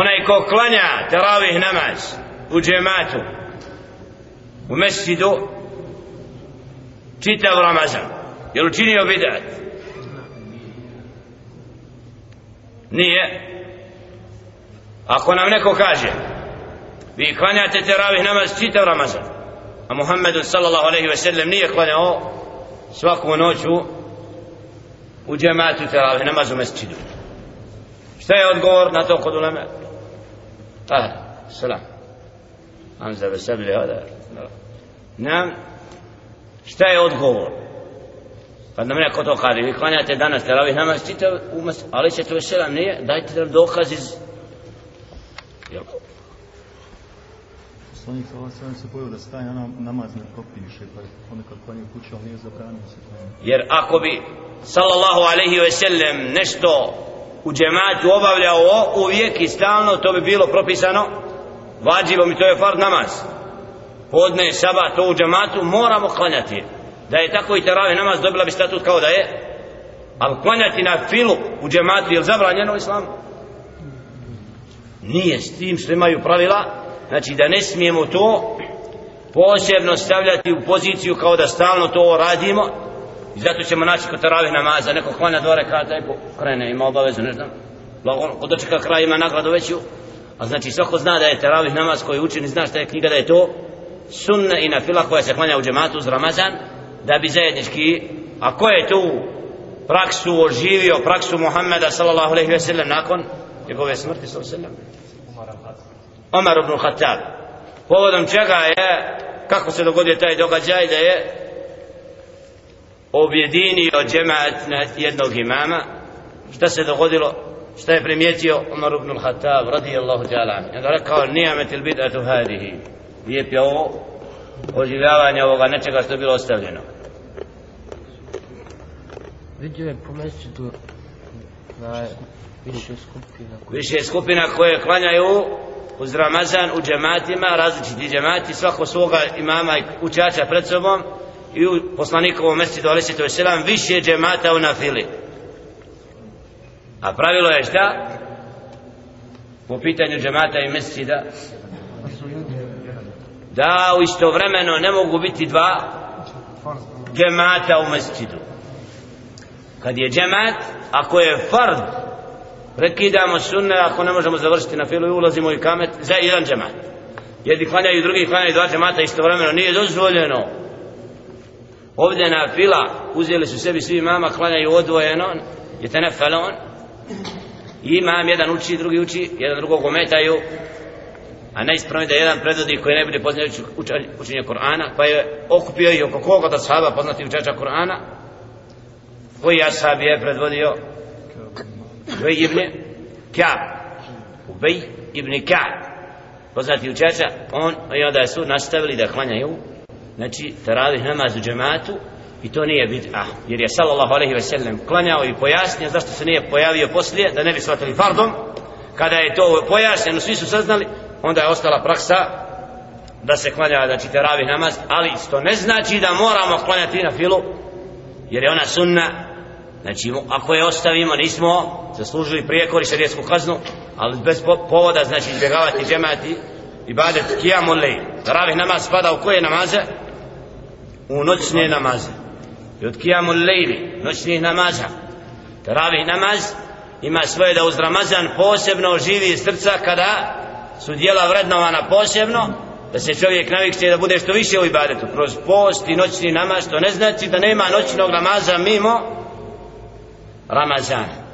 onaj ko klanja teravih namaz u džematu u mesjidu čitav Ramazan je li učinio bidat? Nije. Ako nam neko kaže vi klanjate teravih namaz čitav Ramazan a Muhammedu sallallahu alaihi ve sellem nije klanjao svaku noću u džematu teravih namaz u mesjidu. Šta je odgovor na to kod ulema salam Hamza besabili hada nam šta je odgovor? Kad nam neko to kaže vi klanjate danas teravih namaz čitav u mesjidu ali će to selam nije dajte nam dokaz iz jel? Poslanik sa sve se bojio da staje na namaz ne propiše, pa ponekad klanje u kući, ali nije zabranio se klanje. Jer ako bi sallallahu alaihi ve sellem nešto u džematu obavljao uvijek i stalno, to bi bilo propisano vađivom i to je fard namaz. Podne, saba to u džematu moramo klanjati. Da je tako i teravi namaz dobila bi statut kao da je. Ali klanjati na filu u džematu je zabranjeno u islamu? Nije s tim što imaju pravila, znači da ne smijemo to posebno stavljati u poziciju kao da stalno to radimo i zato ćemo naći kod teravih namaza neko klanja dva rekata i krene ima obavezu ne znam. Kod dočeka kraj ima nagradu veću a znači svako zna da je teravih namaz koji učini zna šta je knjiga da je to sunna i na fila koja se klanja u džematu uz Ramazan da bi zajednički a ko je tu praksu oživio praksu Muhammeda sallallahu alaihi ve sellem nakon njegove smrti sallallahu alaihi ve sellem? Omar ibn Khattab. Povodom čega je kako se dogodio taj događaj da je objedinio džemaat na jednog imama šta se dogodilo? Šta je primijetio? Omar ibn Khattab radijallahu ta'ala i onda rekao nijamet il bid'atu hadihi. Lijep je ovo oživljavanje ovoga nečega što je bilo ostavljeno. Vidio je po mjesecu na više skupina više skupina koje klanjaju uz Ramazan u džematima, različiti džemati, svako svoga imama i učača pred sobom i u poslanikovom mjesecu ali se to selam više džemata u nafili. A pravilo je šta? Po pitanju džemata i mjesecida da u istovremeno ne mogu biti dva džemata u mjesecu. Kad je džemat, ako je fard prekidamo sunne ako ne možemo završiti na filu i ulazimo i kamet za jedan džemat jedni klanjaju drugi klanjaju dva džemata istovremeno nije dozvoljeno ovdje na fila uzeli su sebi svi mama klanjaju odvojeno je te nefalon i imam jedan uči drugi uči jedan drugog ometaju a najispravnije da jedan predvodi koji ne bude poznat učenje Korana pa je okupio i oko koga da sahaba poznati učača Korana koji ashab je predvodio? Ubej ibn Ka'b. Ubej ibn Ka'b. Poznati učača on i onda su nastavili da klanjaju znači taravih namaz u džematu i to nije bid'a jer je sallallahu alaihi ve sellem klanjao i pojasnio zašto se nije pojavio poslije da ne bi shvatili fardom kada je to pojašnjeno svi su saznali onda je ostala praksa da se klanja znači ravi namaz ali to ne znači da moramo klanjati na filu jer je ona sunna Znači, ako je ostavimo, nismo zaslužili prijekor i šarijetsku kaznu, ali bez povoda, znači, izbjegavati džemati i badet kijamu lej. Taravih namaz spada u koje namaze? U noćne namaze. I od kijamu lejli, noćnih namaza. teravih namaz ima svoje da uz Ramazan posebno živi srca kada su dijela vrednovana posebno, da se čovjek navikće da bude što više u ibadetu. Kroz post i noćni namaz, to ne znači da nema noćnog namaza mimo Ramazana